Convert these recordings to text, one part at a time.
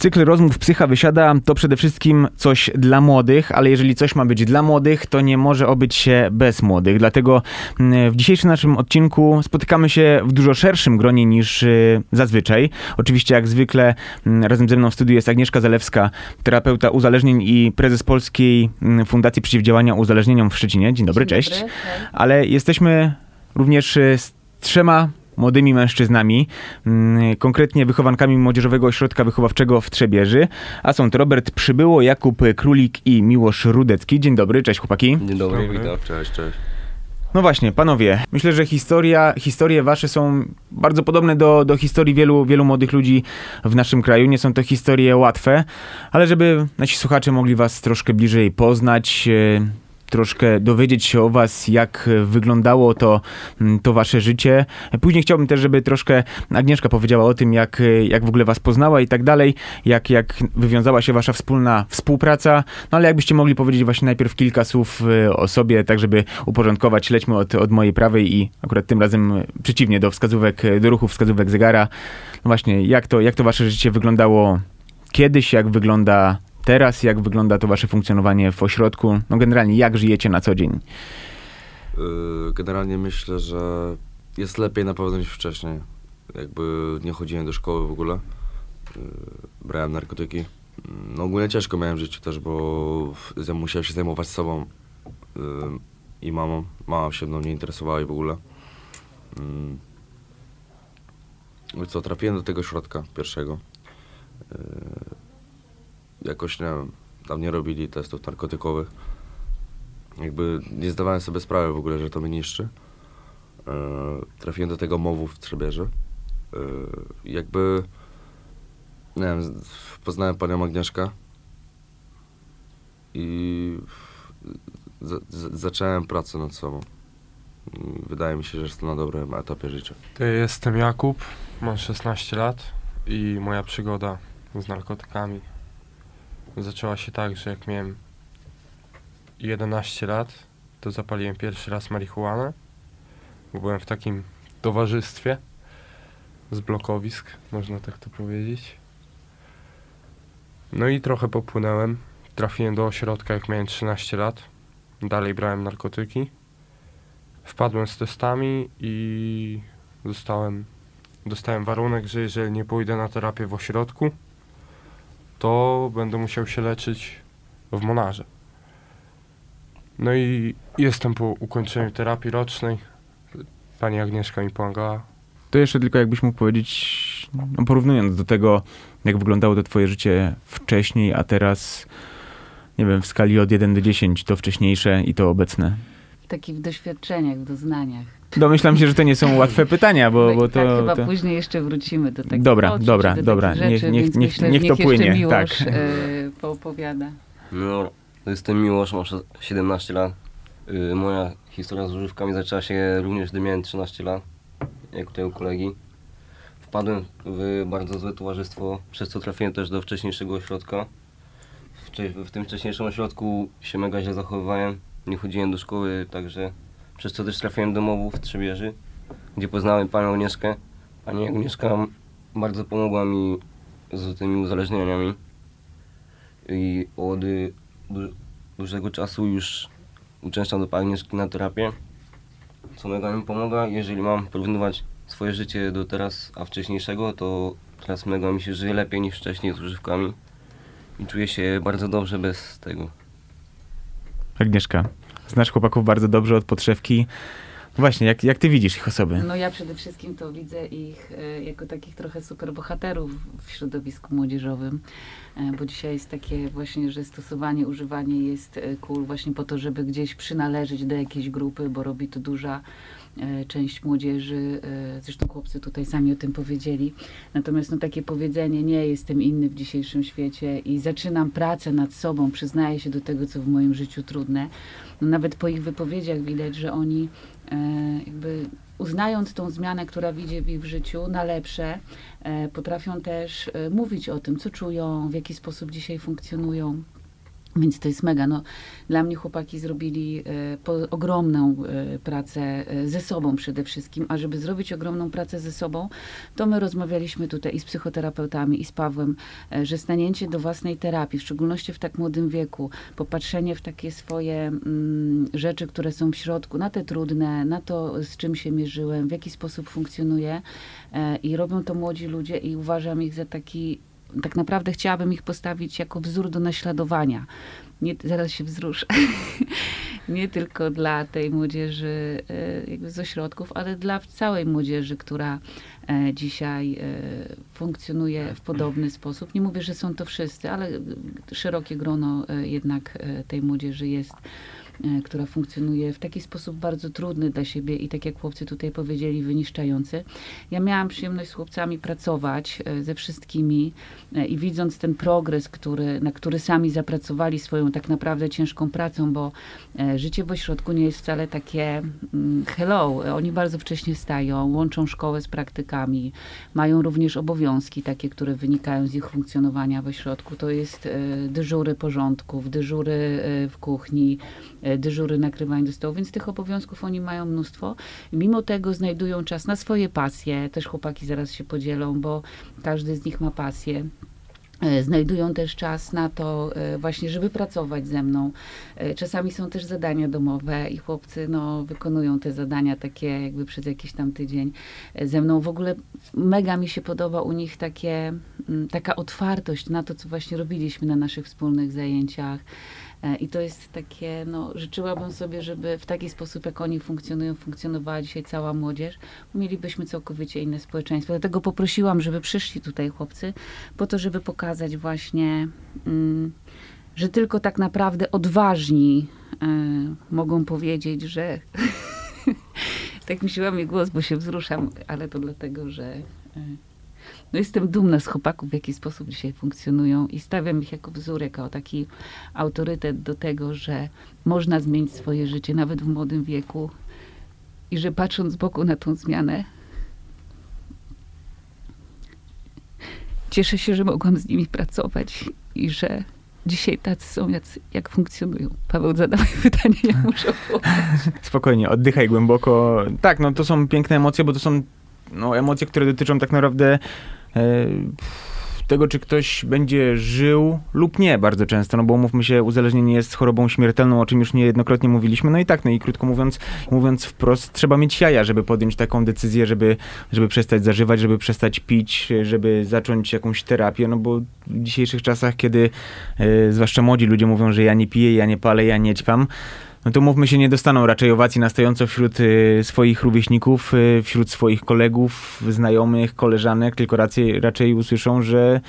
Cykl rozmów Psycha Wysiada to przede wszystkim coś dla młodych, ale jeżeli coś ma być dla młodych, to nie może obyć się bez młodych. Dlatego mm, w dzisiejszym naszym odcinku spotykamy się w dużo szerszym gronie niż y, zazwyczaj. Oczywiście jak zwykle mm, razem ze mną w studiu jest Agnieszka Zalewska, terapeuta uzależnień i prezes Polskiej mm, Fundacji Przeciwdziałania Uzależnieniom w Szczecinie. Dzień dobry, Dzień cześć. dobry, Ale jesteśmy również y, z trzema młodymi mężczyznami, mm, konkretnie wychowankami Młodzieżowego Ośrodka Wychowawczego w Trzebieży, a są to Robert Przybyło, Jakub Królik i Miłosz Rudecki. Dzień dobry, cześć chłopaki. Dzień dobry, witam. Cześć, cześć. No właśnie, panowie, myślę, że historia, historie wasze są bardzo podobne do, do historii wielu, wielu młodych ludzi w naszym kraju. Nie są to historie łatwe, ale żeby nasi słuchacze mogli was troszkę bliżej poznać, e, troszkę dowiedzieć się o was, jak wyglądało to, mm, to wasze życie. Później chciałbym też, żeby troszkę Agnieszka powiedziała o tym, jak, jak w ogóle was poznała i tak dalej, jak, jak wywiązała się wasza wspólna współpraca. No ale jakbyście mogli powiedzieć właśnie najpierw kilka słów e, o sobie, tak żeby uporządkować. Lećmy od, od mojej prawej i akurat tym razem przeciwnie do wskazówek, do ruchu wskazówek zegara. No właśnie, jak to, jak to wasze życie wyglądało kiedyś, jak wygląda teraz, jak wygląda to wasze funkcjonowanie w ośrodku? No generalnie, jak żyjecie na co dzień? Yy, Generalnie myślę, że jest lepiej na pewno niż wcześniej. Jakby nie chodziłem do szkoły w ogóle. Yy, Brałem narkotyki. No ogólnie ciężko miałem w życiu też, bo musiałem się zajmować sobą yy, i mamą. Mama się mną nie interesowała i w ogóle. Co, trafiłem do tego środka pierwszego. Jakoś, nie tam nie robili testów narkotykowych. Jakby nie zdawałem sobie sprawy w ogóle, że to mnie niszczy. Yy, trafiłem do tego mowu w Trzebieży. Yy, jakby, nie wiem, poznałem panią Agnieszkę i za, za, zacząłem pracę nad sobą. Wydaje mi się, że jestem na dobrym etapie życia. To Jestem Jakub, mam 16 lat i moja przygoda z narkotykami zaczęła się tak, że jak miałem 11 lat, to zapaliłem pierwszy raz marihuanę. Byłem w takim towarzystwie z blokowisk, można tak to powiedzieć. No i trochę popłynąłem. Trafiłem do ośrodka jak miałem 13 lat. Dalej brałem narkotyki. Wpadłem z testami i zostałem, dostałem warunek, że jeżeli nie pójdę na terapię w ośrodku, to będę musiał się leczyć w Monarze. No i jestem po ukończeniu terapii rocznej. Pani Agnieszka mi pomagała. To jeszcze tylko jakbyś mógł powiedzieć, no porównując do tego, jak wyglądało to twoje życie wcześniej, a teraz, nie wiem, w skali od 1 do 10, to wcześniejsze i to obecne. Taki w doświadczeniach, w doznaniach. Domyślam się, że to nie są łatwe pytania, bo, bo tak, tak, to... chyba to... później jeszcze wrócimy do takich Dobra, odczuć, dobra, do dobra. Niech- Rzeczy, niech- więc niech- myślę, niech to płynie, Miłosz, tak. e, poopowiada. No, jestem Miłosz, mam sze- 17 lat. Y, moja historia z używkami zaczęła się również, gdy miałem 13 lat, jak u tego kolegi. Wpadłem w bardzo złe towarzystwo, przez co trafiłem też do wcześniejszego ośrodka. Wcze- w tym wcześniejszym ośrodku się mega źle zachowywałem, nie chodziłem do szkoły, także przez co też trafiłem do mowu w Trzebieży, gdzie poznałem panią Agnieszkę. Pani Agnieszka bardzo pomogła mi z tymi uzależnieniami i od y, du- dużego czasu już uczęszczam do pani Agnieszki na terapię, co mega mi pomaga. Jeżeli mam porównywać swoje życie do teraz, a wcześniejszego, to teraz mega mi się żyje lepiej niż wcześniej z używkami i czuję się bardzo dobrze bez tego. Agnieszka, znasz chłopaków bardzo dobrze od podszewki. Właśnie, jak, jak ty widzisz ich osoby? No ja przede wszystkim to widzę ich e, jako takich trochę superbohaterów w środowisku młodzieżowym, e, bo dzisiaj jest takie właśnie, że stosowanie, używanie jest cool właśnie po to, żeby gdzieś przynależeć do jakiejś grupy, bo robi to duża część młodzieży, e, zresztą chłopcy tutaj sami o tym powiedzieli. Natomiast no, takie powiedzenie, nie jestem inny w dzisiejszym świecie i zaczynam pracę nad sobą, przyznaję się do tego, co w moim życiu trudne. No, nawet po ich wypowiedziach widać, że oni e, jakby uznając tą zmianę, która widzi w ich życiu na lepsze, e, potrafią też e, mówić o tym, co czują, w jaki sposób dzisiaj funkcjonują. Więc to jest mega. No, dla mnie chłopaki zrobili e, po, ogromną e, pracę e, ze sobą przede wszystkim, a żeby zrobić ogromną pracę ze sobą, to my rozmawialiśmy tutaj i z psychoterapeutami, i z Pawłem, że stanięcie do własnej terapii, w szczególności w tak młodym wieku, popatrzenie w takie swoje mm, rzeczy, które są w środku, na te trudne, na to, z czym się mierzyłem, w jaki sposób funkcjonuję i robią to młodzi ludzie i uważam ich za taki tak naprawdę chciałabym ich postawić jako wzór do naśladowania. Nie, zaraz się wzruszę. nie tylko dla tej młodzieży e, jakby z ośrodków, ale dla całej młodzieży, która e, dzisiaj e, funkcjonuje w podobny sposób. Nie mówię, że są to wszyscy, ale szerokie grono jednak tej młodzieży jest która funkcjonuje w taki sposób bardzo trudny dla siebie i tak jak chłopcy tutaj powiedzieli, wyniszczający. Ja miałam przyjemność z chłopcami pracować e, ze wszystkimi e, i widząc ten progres, który, na który sami zapracowali swoją tak naprawdę ciężką pracą, bo e, życie w ośrodku nie jest wcale takie mm, hello. Oni bardzo wcześnie wstają, łączą szkołę z praktykami, mają również obowiązki takie, które wynikają z ich funkcjonowania w ośrodku. To jest e, dyżury porządków, dyżury e, w kuchni, e, dyżury nakrywań do stołu, więc tych obowiązków oni mają mnóstwo. Mimo tego znajdują czas na swoje pasje. Też chłopaki zaraz się podzielą, bo każdy z nich ma pasję. E, Znajdują też czas na to e, właśnie, żeby pracować ze mną. E, Czasami są też zadania domowe i chłopcy no, wykonują te zadania takie jakby przez jakiś tam tydzień e, ze mną. W ogóle mega mi się podoba u nich takie, mm, taka otwartość na to, co właśnie robiliśmy na naszych wspólnych zajęciach. E, I to jest takie, no, życzyłabym sobie, żeby w taki sposób, jak oni funkcjonują, funkcjonowała dzisiaj cała młodzież, mielibyśmy całkowicie inne społeczeństwo. Dlatego poprosiłam, żeby przyszli tutaj chłopcy, po to, żeby pokazać właśnie, mm, że tylko tak naprawdę odważni e, mogą powiedzieć, że tak mi się łamie głos, bo się wzruszam, ale to dlatego, że e, no jestem dumna z chłopaków, w jaki sposób dzisiaj funkcjonują i stawiam ich jako wzór, jako taki autorytet do tego, że można zmienić swoje życie nawet w młodym wieku i że patrząc z boku na tą zmianę, cieszę się, że mogłam z nimi pracować i że dzisiaj tacy są, jacy, jak funkcjonują. Paweł, zadawaj pytanie, ja muszę. Spokojnie, oddychaj głęboko. Tak, no to są piękne emocje, bo to są no, emocje, które dotyczą tak naprawdę e, tego, czy ktoś będzie żył lub nie bardzo często, no bo mówmy się, uzależnienie jest chorobą śmiertelną, o czym już niejednokrotnie mówiliśmy, no i tak, no i krótko mówiąc, mówiąc wprost, trzeba mieć jaja, żeby podjąć taką decyzję, żeby, żeby przestać zażywać, żeby przestać pić, żeby zacząć jakąś terapię, no bo w dzisiejszych czasach, kiedy e, zwłaszcza młodzi ludzie mówią, że ja nie piję, ja nie palę, ja nie ćpam, no to mówmy się, nie dostaną raczej owacji na stojąco wśród y, swoich rówieśników, y, wśród swoich kolegów, znajomych, koleżanek, tylko raczej, raczej usłyszą, że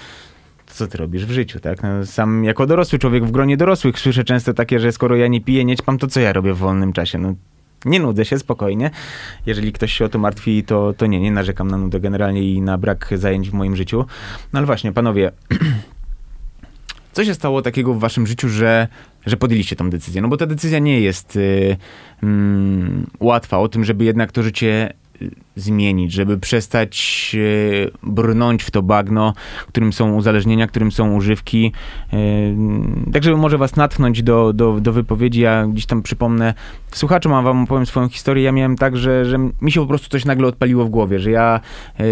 co ty robisz w życiu, tak? No, sam jako dorosły człowiek w gronie dorosłych słyszę często takie, że skoro ja nie piję, nie ćpam, to co ja robię w wolnym czasie? No, nie nudzę się, spokojnie. Jeżeli ktoś się o to martwi, to, to nie, nie narzekam na nudę generalnie i na brak zajęć w moim życiu. No ale właśnie, panowie, co się stało takiego w waszym życiu, że, że podjęliście tą decyzję? No bo ta decyzja nie jest y, mm, łatwa o tym, żeby jednak to życie y, zmienić, żeby przestać y, brnąć w to bagno, którym są uzależnienia, którym są używki. Y, tak, żeby może was natchnąć do, do, do wypowiedzi. Ja gdzieś tam przypomnę słuchaczom, a wam opowiem swoją historię. Ja miałem tak, że, że mi się po prostu coś nagle odpaliło w głowie, że ja y,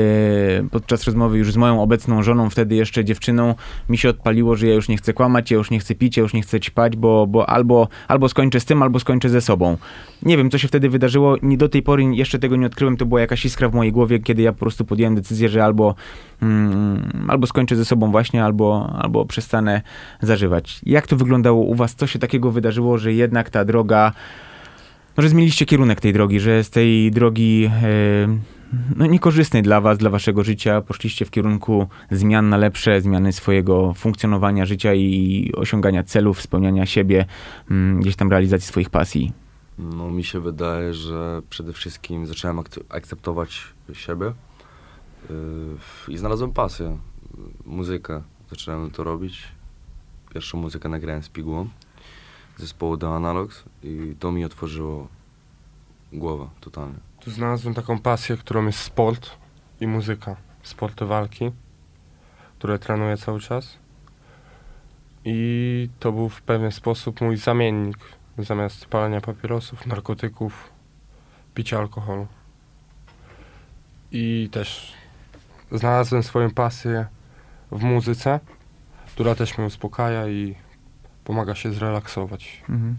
podczas rozmowy już z moją obecną żoną, wtedy jeszcze dziewczyną, mi się odpaliło, że ja już nie chcę kłamać, ja już nie chcę pić, ja już nie chcę ćpać, bo, bo albo, albo skończę z tym, albo skończę ze sobą. Nie wiem, co się wtedy wydarzyło. Nie do tej pory jeszcze tego nie odkryłem. To była jakaś iskra w mojej głowie, kiedy ja po prostu podjąłem decyzję, że albo, mm, albo skończę ze sobą właśnie, albo, albo przestanę zażywać. Jak to wyglądało u was? Co się takiego wydarzyło, że jednak ta droga, no, że zmieniliście kierunek tej drogi, że z tej drogi e, no, niekorzystnej dla was, dla waszego życia, poszliście w kierunku zmian na lepsze, zmiany swojego funkcjonowania życia i osiągania celów, spełniania siebie, mm, gdzieś tam realizacji swoich pasji. No mi się wydaje, że przede wszystkim zacząłem ak- akceptować siebie yy, i znalazłem pasję, muzykę. Zacząłem to robić. Pierwszą muzykę nagrałem z pigułą zespołu The Analogs i to mi otworzyło głowę totalnie. Tu znalazłem taką pasję, którą jest sport i muzyka. Sporty walki, które trenuję cały czas. I to był w pewien sposób mój zamiennik zamiast palenia papierosów, narkotyków, picia alkoholu. I też znalazłem swoją pasję w muzyce, która też mnie uspokaja i pomaga się zrelaksować. Mhm.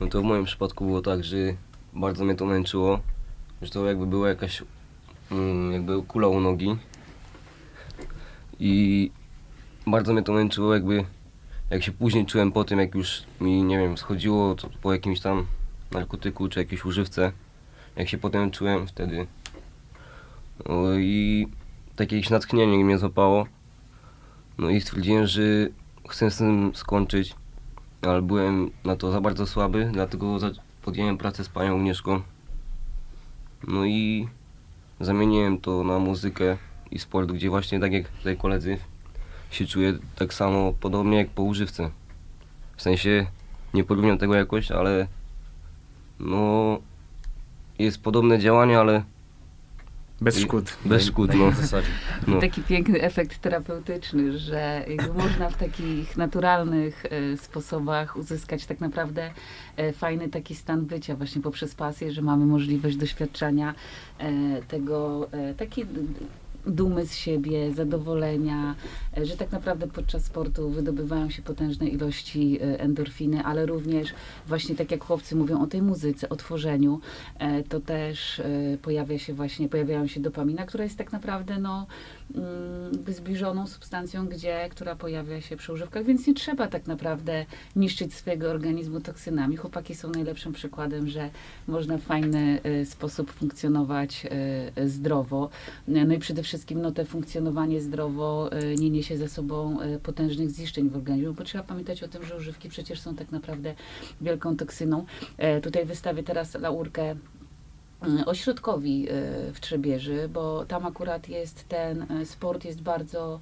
No to w moim przypadku było tak, że bardzo mnie to męczyło, że to jakby była jakaś mm, jakby kula u nogi i bardzo mnie to męczyło jakby jak się później czułem po tym, jak już mi, nie wiem, schodziło to po jakimś tam narkotyku czy jakiejś używce, jak się potem czułem wtedy no i takie jakieś natchnienie mnie złapało no i stwierdziłem, że chcę z tym skończyć ale byłem na to za bardzo słaby, dlatego podjąłem pracę z panią Agnieszką. No i zamieniłem to na muzykę i sport, gdzie właśnie tak jak tutaj koledzy się czuję tak samo podobnie jak po używce. W sensie nie porównam tego jakoś, ale no jest podobne działanie, ale Bez szkód. bez szkód, no. no. Taki piękny efekt terapeutyczny, że można w takich naturalnych e, sposobach uzyskać tak naprawdę e, fajny taki stan bycia właśnie poprzez pasję, że mamy możliwość doświadczania e, tego, takiej dumy z siebie, zadowolenia, e, że tak naprawdę podczas sportu wydobywają się potężne ilości e, endorfiny, ale również właśnie tak jak chłopcy mówią o tej muzyce, o tworzeniu, e, to też pojawia się właśnie, pojawiają się dopamina, która jest tak naprawdę no, zbliżoną substancją, gdzie, która pojawia się przy używkach, więc nie trzeba tak naprawdę niszczyć swojego organizmu toksynami. Chłopaki są najlepszym przykładem, że można w fajny e, sposób funkcjonować e, zdrowo. No i przede wszystkim no, te funkcjonowanie zdrowo nie niesie ze sobą potężnych zniszczeń w organizmie, bo trzeba pamiętać o tym, że używki przecież są tak naprawdę wielką toksyną. E, Tutaj wystawię teraz laurkę mm, ośrodkowi e, w Trzebieży, bo tam akurat jest ten e, sport jest bardzo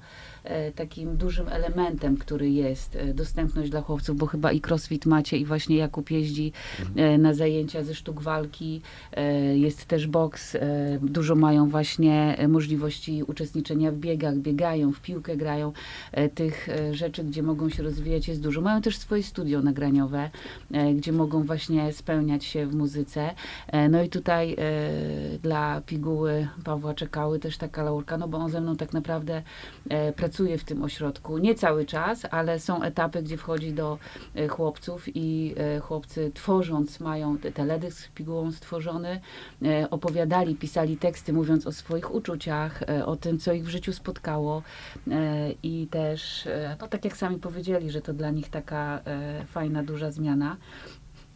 takim dużym elementem, który jest e, dostępność dla chłopców, bo chyba i crossfit macie i właśnie Jakub jeździ e, na zajęcia ze sztuk walki, e, jest też boks, e, dużo mają właśnie e, możliwości uczestniczenia w biegach, biegają, w piłkę grają, e, tych e, rzeczy, gdzie mogą się rozwijać jest dużo. Mają też swoje studio nagraniowe, e, gdzie mogą właśnie spełniać się w muzyce. E, No i tutaj e, dla piguły Pawła Czekały też taka laurka, no bo on ze mną tak naprawdę e, pracuje w tym ośrodku. Nie cały czas, ale są etapy, gdzie wchodzi do e, chłopców i e, chłopcy tworząc mają te- teledysk z pigułą stworzony, e, opowiadali, pisali teksty mówiąc o swoich uczuciach, o tym, co ich w życiu spotkało i też, no tak jak sami powiedzieli, że to dla nich taka fajna, duża zmiana.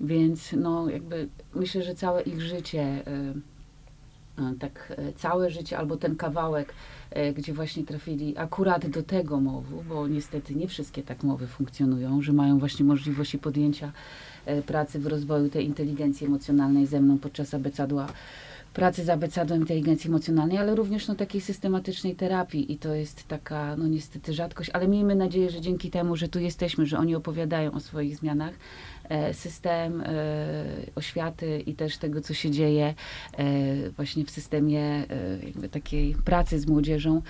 Więc no jakby myślę, że całe ich życie, tak e, całe życie albo ten kawałek, e, gdzie właśnie trafili akurat do tego mowu, bo niestety nie wszystkie tak mowy funkcjonują, że mają właśnie możliwości podjęcia e, pracy w rozwoju tej inteligencji emocjonalnej ze mną podczas abecadła pracy z abecadłem inteligencji emocjonalnej, ale również no, takiej systematycznej terapii i to jest taka, no niestety rzadkość, ale miejmy nadzieję, że dzięki temu, że tu jesteśmy, że oni opowiadają o swoich zmianach, e, system e, oświaty i też tego, co się dzieje e, właśnie w systemie takiej pracy z młodzieżą,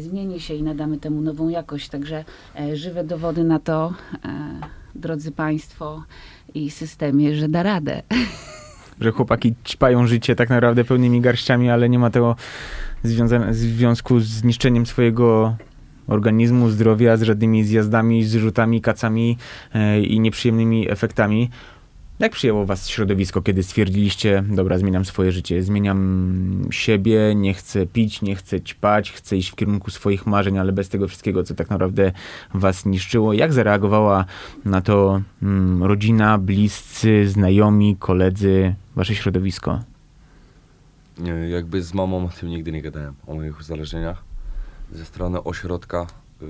zmieni się i nadamy temu nową jakość. Także żywe dowody na to, drodzy Państwo i systemie, że da radę. że chłopaki ćpają życie tak naprawdę pełnymi garściami, ale nie ma tego związane, związku z niszczeniem swojego organizmu, zdrowia, z żadnymi zjazdami, zrzutami, kacami e, i nieprzyjemnymi efektami. Jak przyjęło was środowisko, kiedy stwierdziliście, dobra, zmieniam swoje życie, zmieniam siebie, nie chcę pić, nie chcę ćpać, chcę iść w kierunku swoich marzeń, ale bez tego wszystkiego, co tak naprawdę was niszczyło. Jak zareagowała na to mm, rodzina, bliscy, znajomi, koledzy, wasze środowisko? Jakby z mamą o tym nigdy nie gadałem, o moich uzależnieniach. Ze strony ośrodka yy,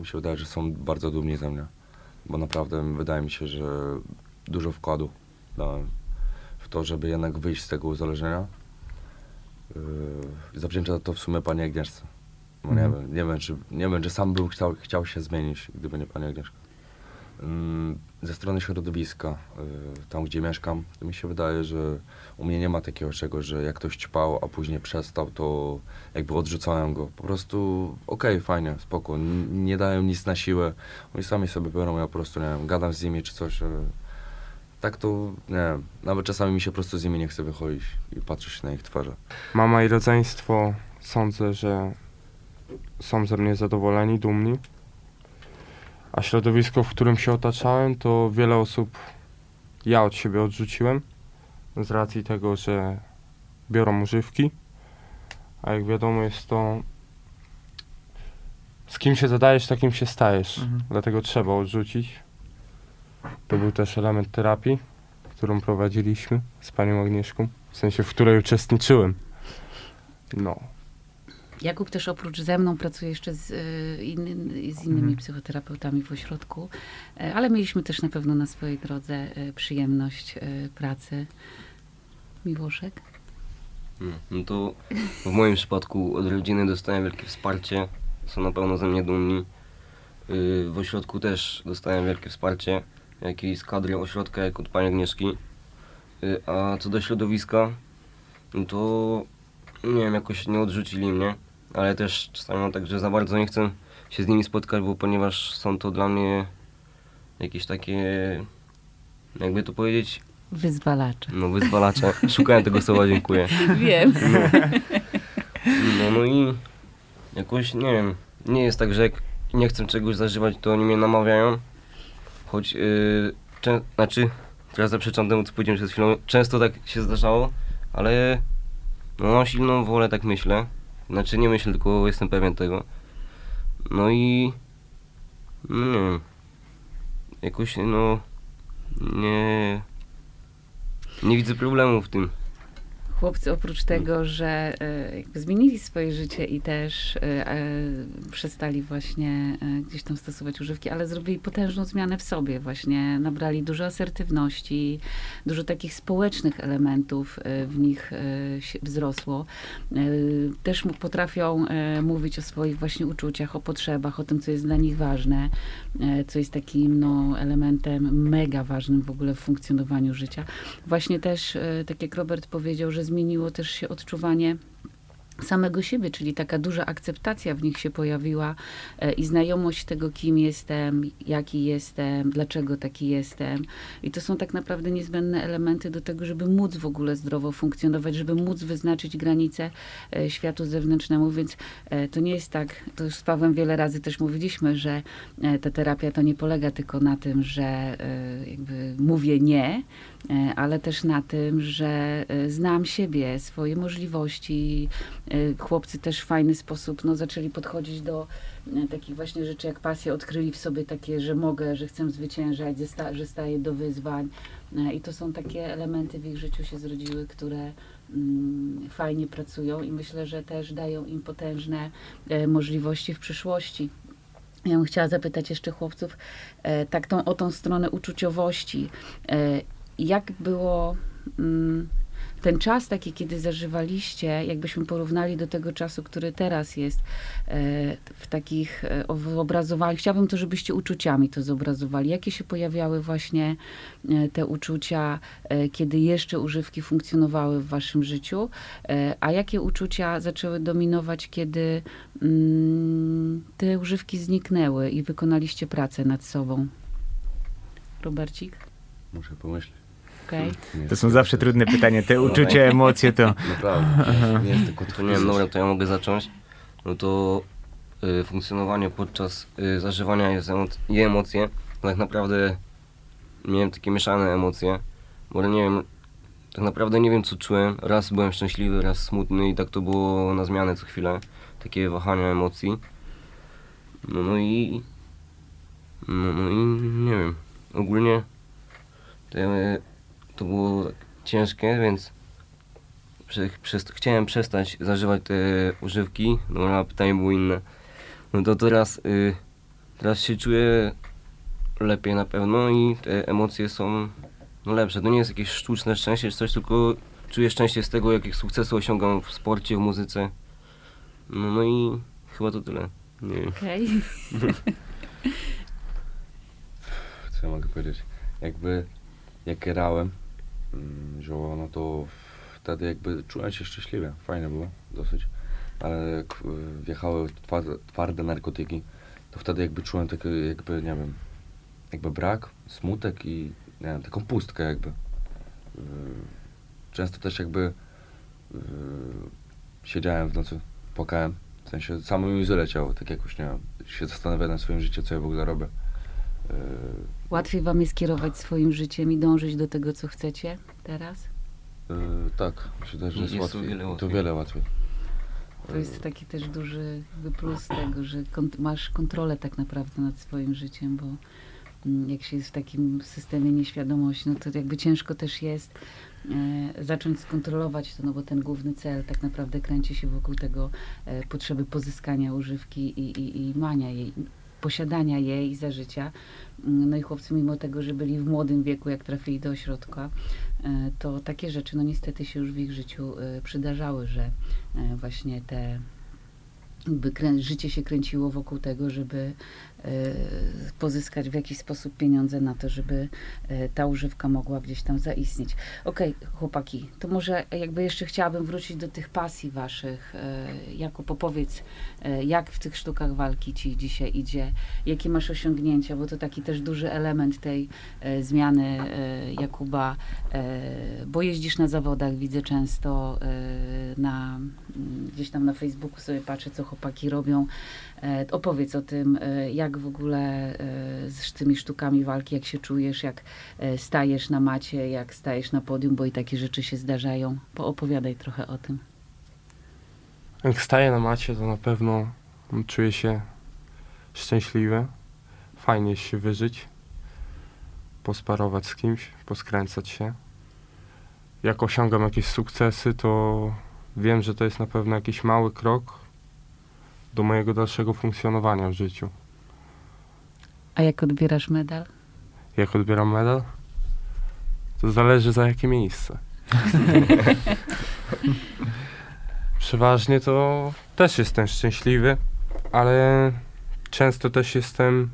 mi się wydaje, że są bardzo dumni ze mnie, bo naprawdę wydaje mi się, że dużo wkładu dałem w to, żeby jednak wyjść z tego uzależnienia. Yy, zawdzięczam to w sumie pani Agnieszce. No nie, Mhm. wiem, nie, wiem, czy, nie wiem, czy sam bym chciał, chciał się zmienić, gdyby nie pani Agnieszka. Ym, Ze strony środowiska, yy, tam gdzie mieszkam, to mi się wydaje, że u mnie nie ma takiego czegoś, że jak ktoś ćpał, a później przestał, to jakby odrzucałem go. Po prostu okej, fajnie, spoko, n- nie dają nic na siłę. Oni sami sobie biorą, ja po prostu, nie wiem, gadam z nimi czy coś. Tak to, nie wiem, nawet czasami mi się po prostu z nimi nie chce wychodzić i patrzeć na ich twarze. Mama i rodzeństwo sądzę, że są ze mnie zadowoleni, dumni. A środowisko, w którym się otaczałem, to wiele osób ja od siebie odrzuciłem z racji tego, że biorą używki. A jak wiadomo, jest to z kim się zadajesz, takim się stajesz. Mhm. Dlatego trzeba odrzucić. To był też element terapii, którą prowadziliśmy z panią Agnieszką, w sensie w której uczestniczyłem. No. Jakub też oprócz ze mną pracuje jeszcze z, y, inny, z innymi Mhm. psychoterapeutami w ośrodku, e, ale mieliśmy też na pewno na swojej drodze e, przyjemność e, pracy. Miłoszek? Mm, No to w moim przypadku od rodziny dostałem wielkie wsparcie. Są na pewno ze mnie dumni. Yy, W ośrodku też dostałem wielkie wsparcie, jak i z kadry ośrodka, jak od pani Agnieszki. Yy, A co do środowiska, no to nie wiem, jakoś nie odrzucili mnie, ale też czasami mam tak, że za bardzo nie chcę się z nimi spotkać, bo ponieważ są to dla mnie jakieś takie, jakby to powiedzieć, Wyzwalacze. no wyzwalacze. Szukałem tego słowa, dziękuję. Wiem. No. No, no i jakoś, nie wiem, nie jest tak, że jak nie chcę czegoś zażywać, to oni mnie namawiają. Choć, yy, czę- znaczy, teraz zaprzeczam temu, co powiedziałem przed chwilą, często tak się zdarzało, ale no, mam silną wolę, tak myślę. Znaczy, nie myślę, tylko jestem pewien tego. No i, no nie jakoś, no, nie, nie widzę problemu w tym. Chłopcy oprócz tego, że e, zmienili swoje życie i też e, e, przestali właśnie gdzieś tam stosować używki, ale zrobili potężną zmianę w sobie właśnie. Nabrali dużo asertywności, dużo takich społecznych elementów w nich wzrosło. Też potrafią mówić o swoich właśnie uczuciach, o potrzebach, o tym, co jest dla nich ważne, co jest takim no, elementem mega ważnym w ogóle w funkcjonowaniu życia. Właśnie też, tak jak Robert powiedział, że zmieniło też się odczuwanie samego siebie, czyli taka duża akceptacja w nich się pojawiła e, i znajomość tego, kim jestem, jaki jestem, dlaczego taki jestem. I to są tak naprawdę niezbędne elementy do tego, żeby móc w ogóle zdrowo funkcjonować, żeby móc wyznaczyć granice e, światu zewnętrznemu, więc e, to nie jest tak, to już z Pawłem wiele razy też mówiliśmy, że ta terapia to nie polega tylko na tym, że jakby mówię nie, ale też na tym, że e, znam siebie, swoje możliwości. E, Chłopcy też w fajny sposób no, zaczęli podchodzić do e, takich właśnie rzeczy jak pasja, odkryli w sobie takie, że mogę, że chcę zwyciężać, że sta- że staję do wyzwań. E, I to są takie elementy w ich życiu się zrodziły, które mm, fajnie pracują i myślę, że też dają im potężne e, możliwości w przyszłości. Ja bym chciała zapytać jeszcze chłopców e, tak tą, o tą stronę uczuciowości. Jak było mm, ten czas taki, kiedy zażywaliście, jakbyśmy porównali do tego czasu, który teraz jest e, w takich e, o- w obrazowaniu. Chciałabym to, żebyście uczuciami to zobrazowali. Jakie się pojawiały właśnie e, te uczucia, kiedy jeszcze używki funkcjonowały w waszym życiu, a jakie uczucia zaczęły dominować, kiedy mm, te używki zniknęły i wykonaliście pracę nad sobą? Robercik? Muszę pomyśleć. Nie To są zawsze trudne pytania. Te uczucia, emocje to... Naprawdę, nie jest tylko wiem, dobra, to ja mogę zacząć. No to y, funkcjonowanie podczas y, zażywania jest emo- i emocje. Tak naprawdę miałem takie mieszane emocje, bo nie wiem, tak naprawdę nie wiem co czułem. Raz byłem szczęśliwy, raz smutny i tak to było na zmianę co chwilę. Takie wahania emocji. No, no i... No, no i nie wiem, ogólnie to, ja- to było tak ciężkie, więc prze, przest- chciałem przestać zażywać te używki, no a pytanie było inne. No to teraz, y, teraz się czuję lepiej na pewno i te emocje są no lepsze. To nie jest jakieś sztuczne szczęście czy coś, tylko czuję szczęście z tego, jakich sukcesu osiągam w sporcie, w muzyce. No, no i chyba to tyle. Okej. Co ja mogę powiedzieć? Jakby jak grałem mm, zioło, no to wtedy jakby czułem się szczęśliwie. Fajnie było, dosyć. Ale jak wjechały twarde, narkotyki, to wtedy jakby czułem taki jakby, nie wiem, jakby brak, smutek i nie wiem, taką pustkę jakby. Y, Często też jakby y, siedziałem w nocy, płakałem. W sensie samo mi łzy leciało, tak jakoś, nie wiem, się zastanawiałem nad swoim życiem, co ja w ogóle robię. Łatwiej wam jest kierować swoim życiem i dążyć do tego, co chcecie teraz? Yy, tak, myślę, że jest, Jest to łatwiej. wiele To łatwiej. wiele łatwiej. To jest taki też duży plus tego, że kont- masz kontrolę tak naprawdę nad swoim życiem, bo mm, jak się jest w takim systemie nieświadomości, no to jakby ciężko też jest e, zacząć skontrolować to, no bo ten główny cel tak naprawdę kręci się wokół tego e, potrzeby pozyskania używki i, i, i mania jej, posiadania jej za życia. Mm, No i chłopcy mimo tego, że byli w młodym wieku, jak trafili do ośrodka, e, to takie rzeczy no niestety się już w ich życiu e, przydarzały, że e, właśnie te krę- życie się kręciło wokół tego, żeby pozyskać w jakiś sposób pieniądze na to, żeby e, ta używka mogła gdzieś tam zaistnieć. Okej, chłopaki, to może jakby jeszcze chciałabym wrócić do tych pasji waszych. E, Jakub, opowiedz, jak w tych sztukach walki ci dzisiaj idzie, jakie masz osiągnięcia, bo to taki też duży element tej zmiany Jakuba, bo jeździsz na zawodach, widzę często na, mm, gdzieś tam na Facebooku sobie patrzę, co chłopaki robią. E, opowiedz o tym, e, jak w ogóle e, z tymi sztukami walki, jak się czujesz, jak stajesz na macie, jak stajesz na podium, bo i takie rzeczy się zdarzają. Poopowiadaj trochę o tym. Jak staję na macie, to na pewno czuję się szczęśliwy. Fajnie się wyżyć, posparować z kimś, poskręcać się. Jak osiągam jakieś sukcesy, to wiem, że to jest na pewno jakiś mały krok do mojego dalszego funkcjonowania w życiu. A jak odbierasz medal? Jak odbieram medal? To zależy za jakie miejsce. Przeważnie to też jestem szczęśliwy, ale często też jestem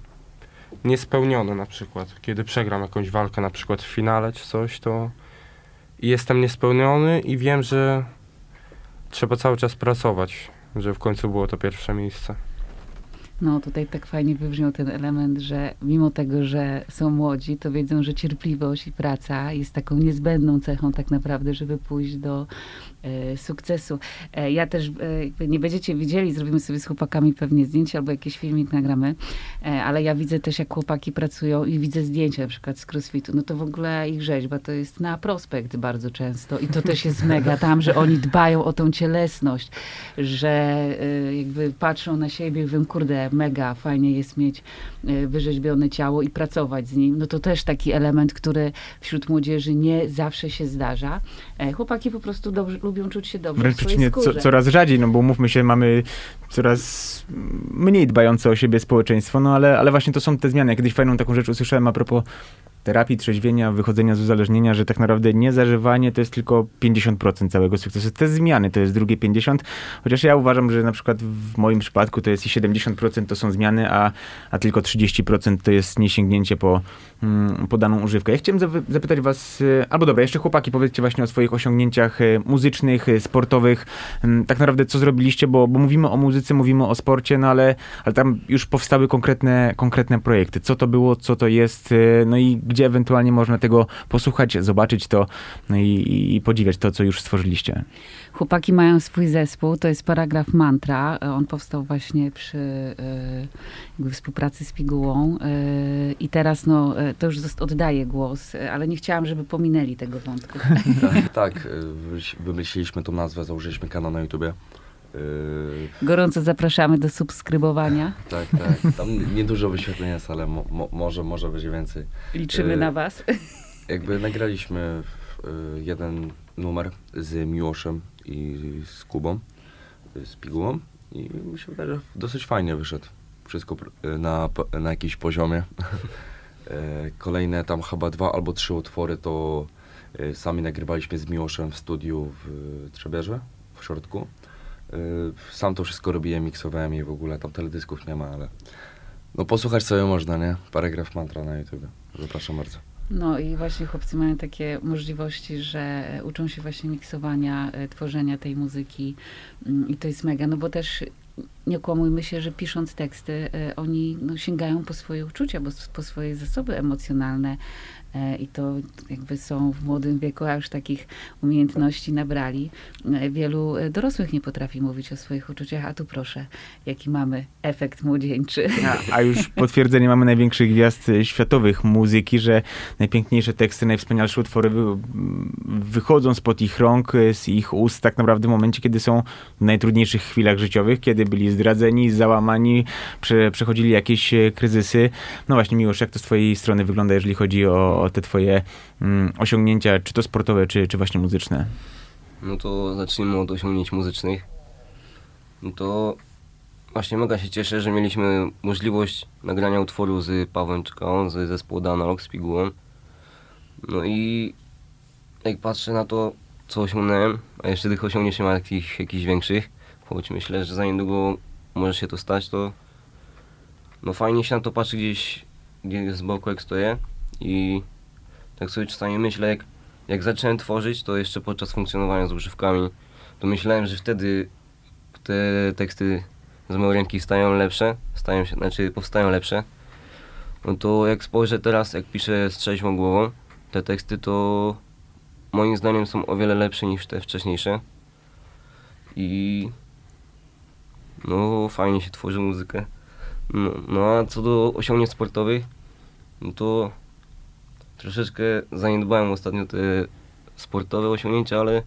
niespełniony na przykład. Kiedy przegram jakąś walkę, na przykład w finale czy coś, to jestem niespełniony i wiem, że trzeba cały czas pracować, żeby w końcu było to pierwsze miejsce. No tutaj tak fajnie wybrzmiał ten element, że mimo tego, że są młodzi, to wiedzą, że cierpliwość i praca jest taką niezbędną cechą tak naprawdę, żeby pójść do e, sukcesu. E, ja też, e, nie będziecie widzieli, zrobimy sobie z chłopakami pewnie zdjęcie albo jakiś filmik nagramy, e, ale ja widzę też, jak chłopaki pracują i widzę zdjęcia na przykład z crossfitu. No to w ogóle ich rzeźba to jest na prospekt bardzo często i to też jest mega tam, że oni dbają o tą cielesność, że e, jakby patrzą na siebie i mówią, kurde, mega fajnie jest mieć e, wyrzeźbione ciało i pracować z nim. No to też taki element, który wśród młodzieży nie zawsze się zdarza. E, Chłopaki po prostu dobrze, lubią czuć się dobrze Wręcz w swojej co, coraz rzadziej, no bo mówmy się, mamy coraz mniej dbające o siebie społeczeństwo, no ale, ale właśnie to są te zmiany. Ja kiedyś fajną taką rzecz usłyszałem a propos terapii, trzeźwienia, wychodzenia z uzależnienia, że tak naprawdę niezażywanie to jest tylko 50% całego sukcesu. Te zmiany to jest drugie 50%, chociaż ja uważam, że na przykład w moim przypadku to jest i 70% to są zmiany, a, a tylko 30% to jest niesięgnięcie po, mm, po daną używkę. Ja chciałem zapytać was, y, albo dobra, jeszcze chłopaki, powiedzcie właśnie o swoich osiągnięciach y, muzycznych, y, sportowych, Ym, tak naprawdę co zrobiliście, bo, bo mówimy o muzyce, mówimy o sporcie, no ale, ale tam już powstały konkretne, konkretne projekty. Co to było, co to jest, no i gdzie ewentualnie można tego posłuchać, zobaczyć to no i, i podziwiać to, co już stworzyliście. Chłopaki mają swój zespół, to jest paragraf Mantra. On powstał właśnie przy e, jakby współpracy z Pigułą. E, I teraz no, e, to już oddaję głos, ale nie chciałam, żeby pominęli tego wątku. tak, tak, wymyśl- wymyśliliśmy tą nazwę, założyliśmy kanał na YouTubie. Y, Gorąco zapraszamy do subskrybowania. tak, tak. Tam niedużo wyświetleń jest, ale mo, mo, może, może będzie więcej. Liczymy E, na was. Jakby nagraliśmy y, jeden numer z Miłoszem i z Kubą, y, z Pigułą i mi się wydaje, że dosyć fajnie wyszedł. Wszystko y, na, na jakimś poziomie. Kolejne tam chyba dwa albo trzy utwory to sami nagrywaliśmy z Miłoszem w studiu w Trzebierze, w środku. E, Sam to wszystko robiłem, miksowałem i w ogóle tam teledysków nie ma, ale no posłuchać sobie można, nie? Paragraf mantra na YouTube. Zapraszam bardzo. No i właśnie chłopcy mają takie możliwości, że uczą się właśnie miksowania, e, tworzenia tej muzyki mm, i to jest mega, no bo też nie kłamujmy się, że pisząc teksty, e, oni no, sięgają po swoje uczucia, bo po swoje zasoby emocjonalne i to jakby są w młodym wieku, a już takich umiejętności nabrali. E, Wielu e, dorosłych nie potrafi mówić o swoich uczuciach, a tu proszę, jaki mamy efekt młodzieńczy. A, a już potwierdzenie mamy największych gwiazd światowych muzyki, że najpiękniejsze teksty, najwspanialsze utwory wy, wychodzą spod ich rąk, z ich ust tak naprawdę w momencie, kiedy są w najtrudniejszych chwilach życiowych, kiedy byli zdradzeni, załamani, prze, przechodzili jakieś e, kryzysy. No właśnie, Miłosz, jak to z twojej strony wygląda, jeżeli chodzi o, o te twoje mm, osiągnięcia, czy to sportowe, czy, czy właśnie muzyczne? No to zacznijmy od osiągnięć muzycznych. No to właśnie mega się cieszę, że mieliśmy możliwość nagrania utworu z Pawłem Czką, z zespołu Analog, z Pigułą. No i jak patrzę na to, co osiągnąłem, a jeszcze tych osiągnięć nie ma jakich, jakichś większych, choć myślę, że za niedługo może się to stać, to no fajnie się na to patrzy gdzieś, gdzieś z boku jak stoję i tak sobie czasami myślę, jak jak zacząłem tworzyć, to jeszcze podczas funkcjonowania z używkami, to myślałem, że wtedy te teksty z mojej ręki stają lepsze, stają się, znaczy powstają lepsze. No to jak spojrzę teraz, jak piszę z trzeźwą głową, te teksty to moim zdaniem są o wiele lepsze niż te wcześniejsze. I no fajnie się tworzy muzykę. No, no a co do osiągnięć sportowych, no to troszeczkę zaniedbałem ostatnio te sportowe osiągnięcia, ale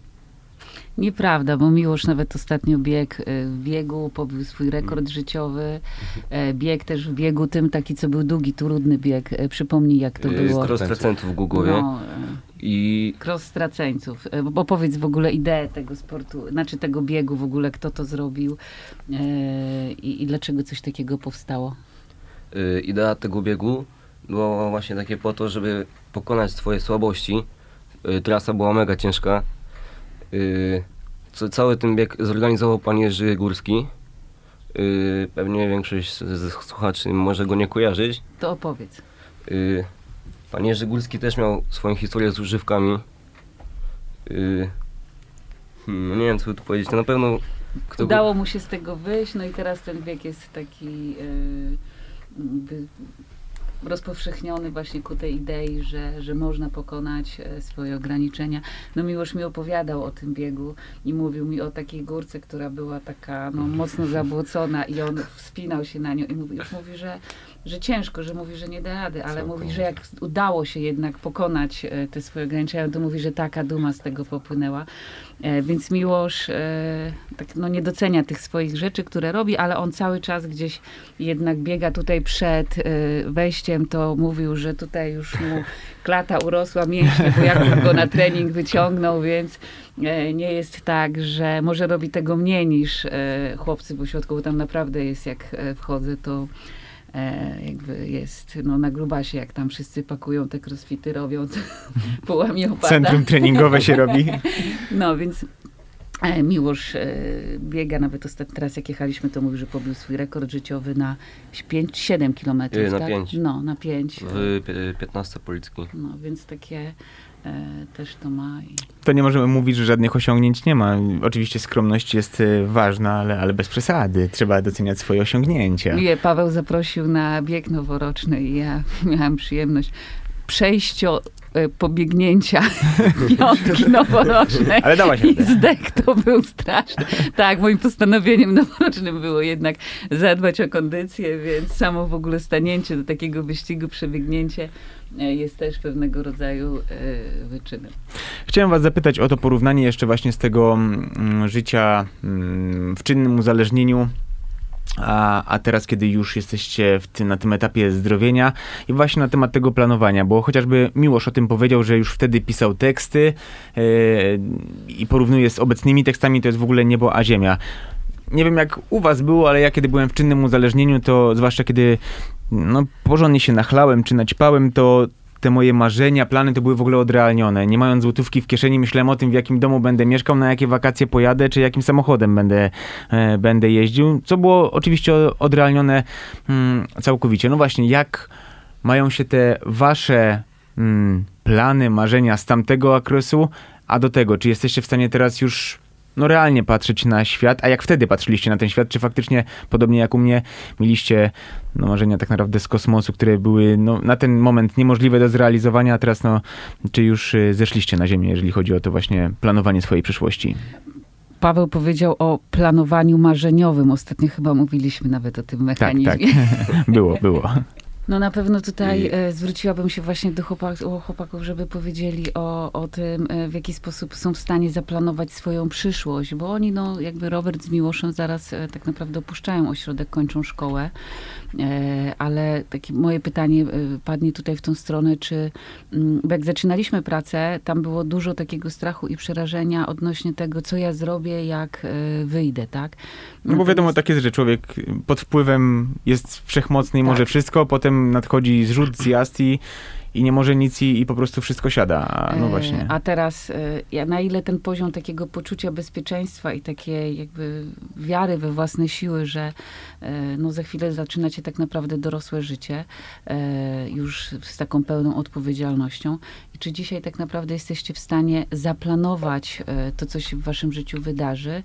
Nieprawda, bo Miłosz nawet ostatnio biegł e, w biegu, pobił swój rekord życiowy. E, Bieg też w biegu tym taki, co był długi, trudny bieg. E, Przypomnij, jak to było. cross tracentów w Głogowie No, i cross straceńców. Bo opowiedz w ogóle ideę tego sportu, znaczy tego biegu w ogóle, kto to zrobił i, i dlaczego coś takiego powstało. idea tego biegu była właśnie takie po to, żeby pokonać swoje słabości. Y, trasa była mega ciężka. Y, cały ten bieg zorganizował pan Jerzy Górski. Y, pewnie większość z, słuchaczy może go nie kojarzyć. To opowiedz. Pan Jerzy Górski też miał swoją historię z używkami. Hmm, no nie wiem, co tu powiedzieć. To na pewno kto Udało mu się z tego wyjść, no i teraz ten bieg jest taki jakby rozpowszechniony właśnie ku tej idei, że, że można pokonać e, swoje ograniczenia. No Miłosz mi opowiadał o tym biegu i mówił mi o takiej górce, która była taka no, mocno zabłocona i on wspinał się na nią i mówi, już mówi, że, że ciężko, że mówi, że nie da rady, ale mówi, że jak udało się jednak pokonać e, te swoje ograniczenia, to mówi, że taka duma z tego popłynęła. E, Więc Miłosz e, tak, no, nie docenia tych swoich rzeczy, które robi, ale on cały czas gdzieś jednak biega tutaj przed wejściem, to mówił, że tutaj już mu klata urosła mięśnie, bo Jakub go na trening wyciągnął, więc nie jest tak, że może robi tego mniej niż chłopcy w ośrodku, bo tam naprawdę jest, jak wchodzę, to jakby jest no, na grubasie, jak tam wszyscy pakują te crossfity, robią, to połamie opada. Centrum treningowe się robi. No, więc e, Miłosz e, biega, nawet ostatni teraz jak jechaliśmy, to mówił, że pobił swój rekord życiowy na 5-7 kilometrów, Y, na tak? pięć. No, na 5. w pi- 15 Policki. No, więc takie e, też to ma. To nie możemy mówić, że żadnych osiągnięć nie ma. Oczywiście skromność jest e, ważna, ale, ale bez przesady. Trzeba doceniać swoje osiągnięcia. Mnie Paweł zaprosił na bieg noworoczny i ja miałam przyjemność przejścio e, pobiegnięcia piątki noworocznej. Ale dałaś I zdech to był straszny. Tak, moim postanowieniem noworocznym było jednak zadbać o kondycję, więc samo w ogóle stanięcie do takiego wyścigu, przebiegnięcie e, jest też pewnego rodzaju e, wyczynem. Chciałem was zapytać o to porównanie jeszcze właśnie z tego mm, życia mm, w czynnym uzależnieniu. A, a teraz, kiedy już jesteście na tym etapie zdrowienia i właśnie na temat tego planowania, bo chociażby Miłosz o tym powiedział, że już wtedy pisał teksty e, i porównuje z obecnymi tekstami, to jest w ogóle niebo a ziemia. Nie wiem jak u was było, ale ja kiedy byłem w czynnym uzależnieniu, to zwłaszcza kiedy no, porządnie się nachlałem czy naćpałem, to te moje marzenia, plany to były w ogóle odrealnione. Nie mając złotówki w kieszeni, myślałem o tym, w jakim domu będę mieszkał, na jakie wakacje pojadę, czy jakim samochodem będę, e, będę jeździł, co było oczywiście odrealnione mm, całkowicie. No właśnie, jak mają się te wasze mm, plany, marzenia z tamtego okresu, a do tego, czy jesteście w stanie teraz już no realnie patrzeć na świat, a jak wtedy patrzyliście na ten świat, czy faktycznie, podobnie jak u mnie, mieliście no, marzenia tak naprawdę z kosmosu, które były no, na ten moment niemożliwe do zrealizowania, a teraz no, czy już y, zeszliście na ziemię, jeżeli chodzi o to właśnie planowanie swojej przyszłości? Paweł powiedział o planowaniu marzeniowym. Ostatnio chyba mówiliśmy nawet o tym mechanizmie. Tak, tak. było, było. No na pewno tutaj e, zwróciłabym się właśnie do chłopak, chłopaków, żeby powiedzieli o, o tym, e, w jaki sposób są w stanie zaplanować swoją przyszłość, bo oni, no jakby Robert z Miłoszem zaraz e, tak naprawdę opuszczają ośrodek, kończą szkołę, ale takie moje pytanie padnie tutaj w tą stronę, czy mm, bo jak zaczynaliśmy pracę, tam było dużo takiego strachu i przerażenia odnośnie tego, co ja zrobię, jak wyjdę, tak? No bo wiadomo, tak jest, że człowiek pod wpływem jest wszechmocny i Tak. może wszystko, potem nadchodzi zrzut, zjazd i, i nie może nic i, i po prostu wszystko siada. A, no E, właśnie. A teraz, e, na ile ten poziom takiego poczucia bezpieczeństwa i takiej jakby wiary we własne siły, że e, no za chwilę zaczynacie tak naprawdę dorosłe życie, już z taką pełną odpowiedzialnością. I czy dzisiaj tak naprawdę jesteście w stanie zaplanować to, co się w waszym życiu wydarzy,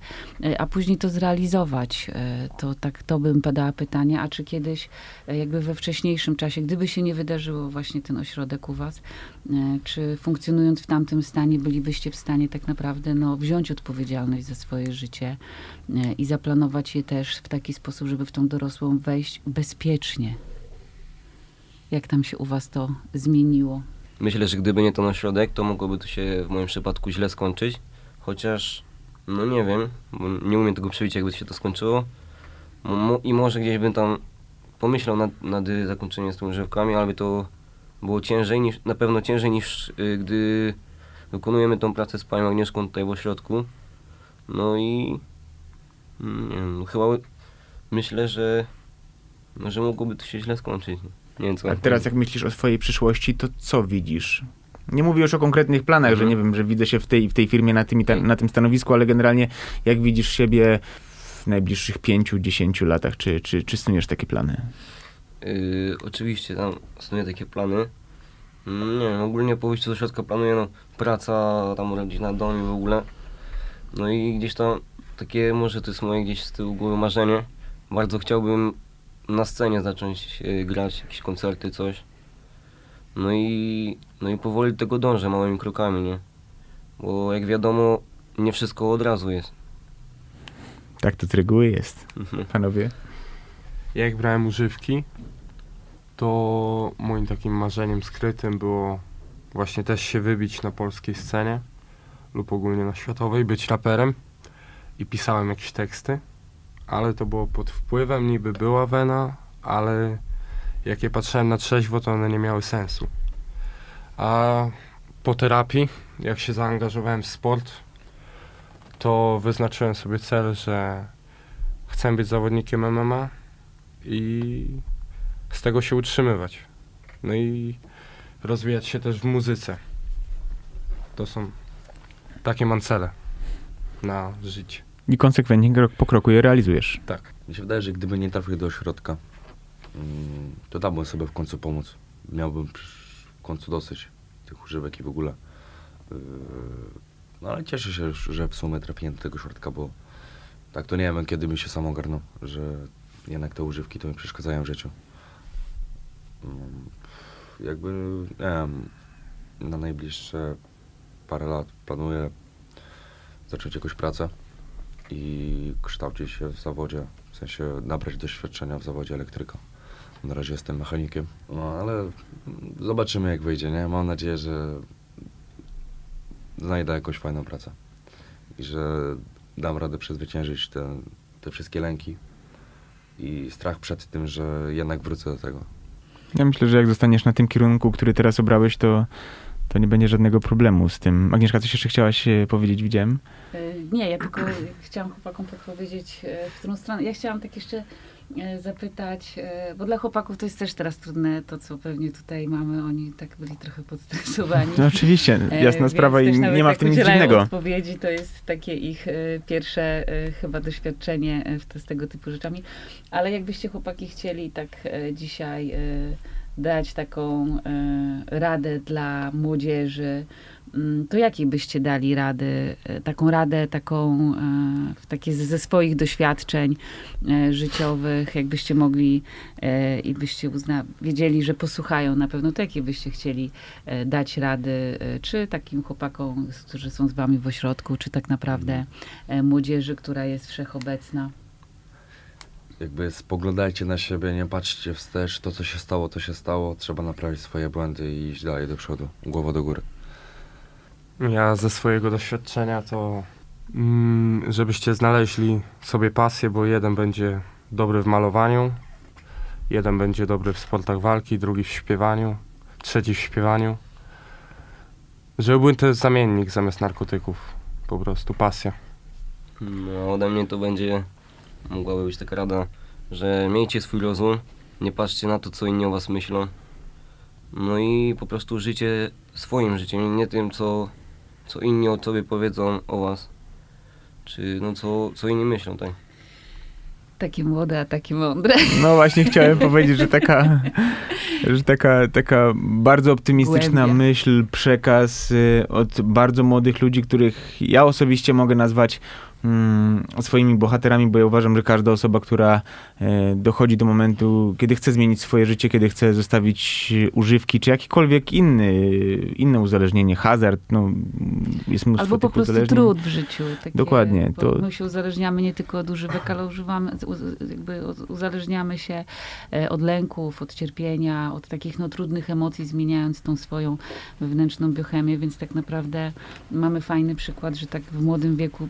a później to zrealizować? To tak, to bym padała pytanie, a czy kiedyś jakby we wcześniejszym czasie, gdyby się nie wydarzyło właśnie ten ośrodek u was, E, czy funkcjonując w tamtym stanie bylibyście w stanie tak naprawdę no, wziąć odpowiedzialność za swoje życie e, i zaplanować je też w taki sposób, żeby w tą dorosłą wejść bezpiecznie? Jak tam się u was to zmieniło? Myślę, że gdyby nie ten ośrodek, to mogłoby to się w moim przypadku źle skończyć. Chociaż, no nie wiem, nie umiem tego przewidzieć, jakby się to skończyło. I może gdzieś bym tam pomyślał nad, nad zakończeniem z tymi używkami, ale by to było ciężej niż, na pewno ciężej niż y, gdy wykonujemy tą pracę z panią Agnieszką tutaj w ośrodku. No i mm, nie wiem, chyba myślę, że, że mogłoby to się źle skończyć. Nie wiem, co A teraz jak myślisz o swojej przyszłości, to co widzisz? Nie mówię już o konkretnych planach, że Mhm. nie wiem, że widzę się w tej, w tej firmie na tym, ta, na tym stanowisku, ale generalnie jak widzisz siebie w najbliższych pięciu, dziesięciu latach, czy, czy, czy snujesz takie plany? Yy, oczywiście tam snuję takie plany. Nie wiem, ogólnie po wyjściu do środka planuję no, praca, tam rodzina, dom i w ogóle. No i gdzieś tam takie, może to jest moje gdzieś z tyłu głowy marzenie. Bardzo chciałbym na scenie zacząć yy, grać, jakieś koncerty, coś. No i, no i powoli do tego dążę, małymi krokami, nie? Bo jak wiadomo, nie wszystko od razu jest. Tak to z reguły jest, panowie. Jak brałem używki, to moim takim marzeniem skrytym było właśnie też się wybić na polskiej scenie lub ogólnie na światowej, być raperem i pisałem jakieś teksty, ale to było pod wpływem, niby była wena, ale jak je patrzyłem na trzeźwo, to one nie miały sensu. A po terapii, jak się zaangażowałem w sport, to wyznaczyłem sobie cel, że chcę być zawodnikiem MMA i z tego się utrzymywać. No i rozwijać się też w muzyce. To są takie mam cele na życie. I konsekwentnie krok po kroku je realizujesz. Tak. Mi się wydaje, że gdyby nie trafił do ośrodka, mm, to dałbym sobie w końcu pomóc. Miałbym w końcu dosyć tych używek i w ogóle. Yy, No ale cieszę się, że w sumie trafiłem do tego ośrodka, bo tak to nie wiem, kiedy mi się sam ogarnął, że jednak te używki to mi przeszkadzają w życiu. Mm, Jakby, wiem, na najbliższe parę lat planuję zacząć jakąś pracę i kształcić się w zawodzie, w sensie nabrać doświadczenia w zawodzie elektryka. Na razie jestem mechanikiem, no ale zobaczymy jak wyjdzie, nie? Mam nadzieję, że znajdę jakąś fajną pracę i że dam radę przezwyciężyć te, te wszystkie lęki i strach przed tym, że jednak wrócę do tego. Ja myślę, że jak zostaniesz na tym kierunku, który teraz obrałeś, to, to nie będzie żadnego problemu z tym. Agnieszka, coś jeszcze chciałaś e, powiedzieć, widziałem? E, Nie, ja tylko chciałam chłopakom podpowiedzieć, e, w którą stronę. Ja chciałam tak jeszcze zapytać, e, bo dla chłopaków to jest też teraz trudne, to co pewnie tutaj mamy, oni tak byli trochę podstresowani. No oczywiście, E, jasna sprawa i nie ma w jak tym nic dziwnego. odpowiedzi, to jest takie ich e, pierwsze e, chyba doświadczenie e, w z tego typu rzeczami. Ale jakbyście chłopaki chcieli tak e, dzisiaj e, dać taką e, radę dla młodzieży, to jakiej byście dali rady, e, taką radę, taką e, w takie ze- swoich doświadczeń e, życiowych, jakbyście mogli i byście uzna, wiedzieli, że posłuchają na pewno, to jakie byście chcieli dać rady, czy takim chłopakom, którzy są z wami w ośrodku, czy tak naprawdę e, młodzieży, która jest wszechobecna. Jakby spoglądajcie na siebie, nie patrzcie wstecz, to co się stało, to się stało, trzeba naprawić swoje błędy i iść dalej do przodu, głowa do góry. Ja ze swojego doświadczenia to, mm, żebyście znaleźli sobie pasję, bo jeden będzie dobry w malowaniu, jeden będzie dobry w sportach walki, drugi w śpiewaniu, trzeci w śpiewaniu. Żeby był to zamiennik zamiast narkotyków, po prostu pasja. No, ode mnie to będzie, mogłaby być taka rada, że miejcie swój rozum, nie patrzcie na to, co inni o was myślą. No i po prostu życie swoim życiem, nie tym, co, co inni o sobie powiedzą o was. Czy no co, co inni myślą, tak? Takie młode, a takie mądre. No właśnie chciałem powiedzieć, że taka, że taka, taka bardzo optymistyczna Głębia. myśl, przekaz y, od bardzo młodych ludzi, których ja osobiście mogę nazwać mm, swoimi bohaterami, bo ja uważam, że każda osoba, która e, dochodzi do momentu, kiedy chce zmienić swoje życie, kiedy chce zostawić używki, czy jakikolwiek inny, inne uzależnienie, hazard, no jest mnóstwo Albo po prostu uzależnień. trud w życiu. Takie, Dokładnie, to- My się uzależniamy nie tylko od używek, ale używamy, jakby uz- uzależniamy się e, od lęków, od cierpienia, od takich no, trudnych emocji, zmieniając tą swoją wewnętrzną biochemię, więc tak naprawdę mamy fajny przykład, że tak w młodym wieku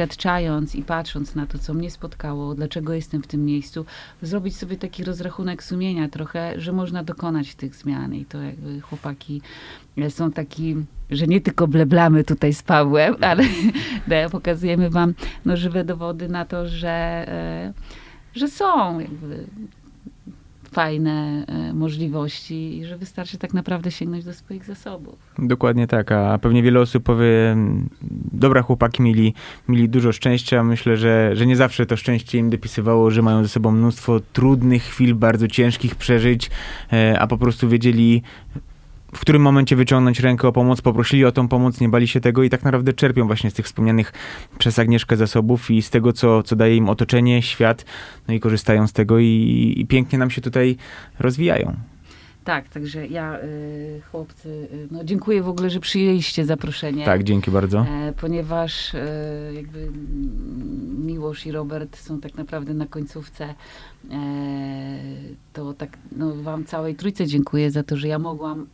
doświadczając i patrząc na to, co mnie spotkało, dlaczego jestem w tym miejscu, zrobić sobie taki rozrachunek sumienia trochę, że można dokonać tych zmian. I to jakby chłopaki e, są taki, że nie tylko bleblamy tutaj z Pawłem, ale da- pokazujemy wam no, żywe dowody na to, że, e, że są jakby fajne e, możliwości i że wystarczy tak naprawdę sięgnąć do swoich zasobów. Dokładnie tak, a pewnie wiele osób powie, dobra chłopaki mieli, mieli dużo szczęścia, myślę, że, że nie zawsze to szczęście im dopisywało, że mają ze sobą mnóstwo trudnych chwil, bardzo ciężkich przeżyć, e, a po prostu wiedzieli w którym momencie wyciągnąć rękę o pomoc, poprosili o tą pomoc, nie bali się tego i tak naprawdę czerpią właśnie z tych wspomnianych przez Agnieszkę zasobów i z tego, co, co daje im otoczenie, świat, no i korzystają z tego i, i pięknie nam się tutaj rozwijają. Tak, także ja, y, chłopcy, y, no dziękuję w ogóle, że przyjęliście zaproszenie. Tak, dzięki bardzo. E, ponieważ e, jakby Miłosz i Robert są tak naprawdę na końcówce, e, to tak no, wam całej trójce dziękuję za to, że ja mogłam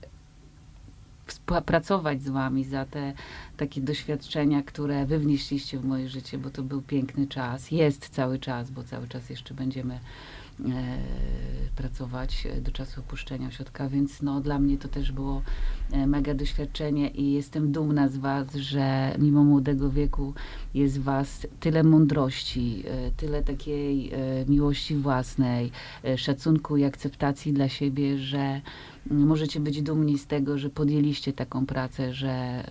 współpracować z wami za te takie doświadczenia, które wy wnieśliście w moje życie, bo to był piękny czas. Jest cały czas, bo cały czas jeszcze będziemy e, pracować do czasu opuszczenia ośrodka, więc no, dla mnie to też było e, mega doświadczenie i jestem dumna z was, że mimo młodego wieku jest w was tyle mądrości, e, tyle takiej e, miłości własnej, e, szacunku i akceptacji dla siebie, że możecie być dumni z tego, że podjęliście taką pracę, że e,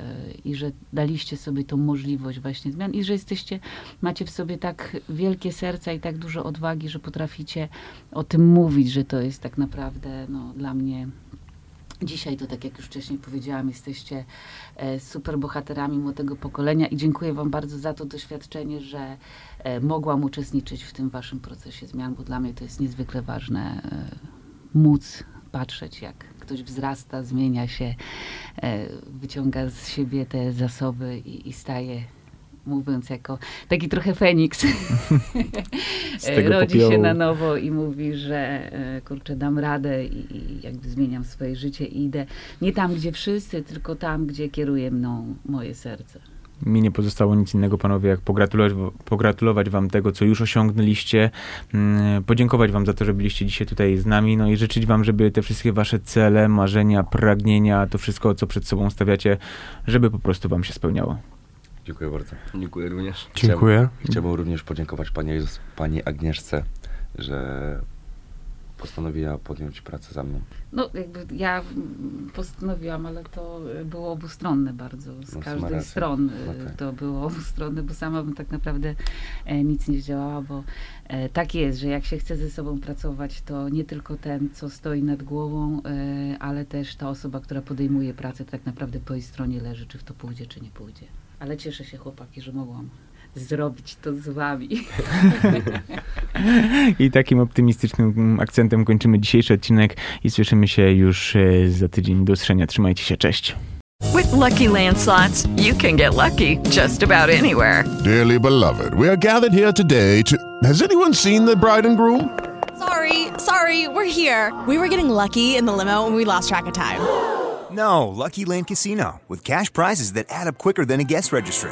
i że daliście sobie tą możliwość właśnie zmian i że jesteście, macie w sobie tak wielkie serca i tak dużo odwagi, że potraficie o tym mówić, że to jest tak naprawdę no, dla mnie Dzisiaj to, tak jak już wcześniej powiedziałam, jesteście e, super bohaterami młodego pokolenia i dziękuję Wam bardzo za to doświadczenie, że e, mogłam uczestniczyć w tym Waszym procesie zmian, bo dla mnie to jest niezwykle ważne móc patrzeć, jak ktoś wzrasta, zmienia się, e, wyciąga z siebie te zasoby i, i staje, mówiąc jako taki trochę Feniks. Tego Rodzi się popiołu. na nowo i mówi, że e, kurczę, dam radę i, i jakby zmieniam swoje życie i idę nie tam, gdzie wszyscy, tylko tam, gdzie kieruje mną moje serce. Mi nie pozostało nic innego, panowie, jak pogratulować, pogratulować wam tego, co już osiągnęliście, mm, podziękować wam za to, że byliście dzisiaj tutaj z nami, no i życzyć wam, żeby te wszystkie wasze cele, marzenia, pragnienia, to wszystko, co przed sobą stawiacie, żeby po prostu wam się spełniało. Dziękuję bardzo. Dziękuję również. Dziękuję. Chciałbym również podziękować pani, pani Agnieszce, że postanowiła podjąć pracę za mną. No, jakby ja postanowiłam, ale to było obustronne bardzo. Z No, każdej strony Okej. to było obustronne, bo sama bym tak naprawdę e, nic nie zdziałała, bo e, tak jest, że jak się chce ze sobą pracować, to nie tylko ten, co stoi nad głową, e, ale też ta osoba, która podejmuje pracę, tak naprawdę po jej stronie leży, czy w to pójdzie, czy nie pójdzie. Ale cieszę się, chłopaki, że mogłam zrobić to z wami. I takim optymistycznym akcentem kończymy dzisiejszy odcinek i słyszymy się już e, za tydzień. Do usłyszenia. Trzymajcie się. Cześć. With Lucky Land slots, you can get lucky just about anywhere. Dearly beloved, we are gathered here today to. Has anyone seen the bride and groom? Sorry, sorry, we're here. We were getting lucky in the limo and we lost track of time. No, Lucky Land Casino, with cash prizes that add up quicker than a guest registry.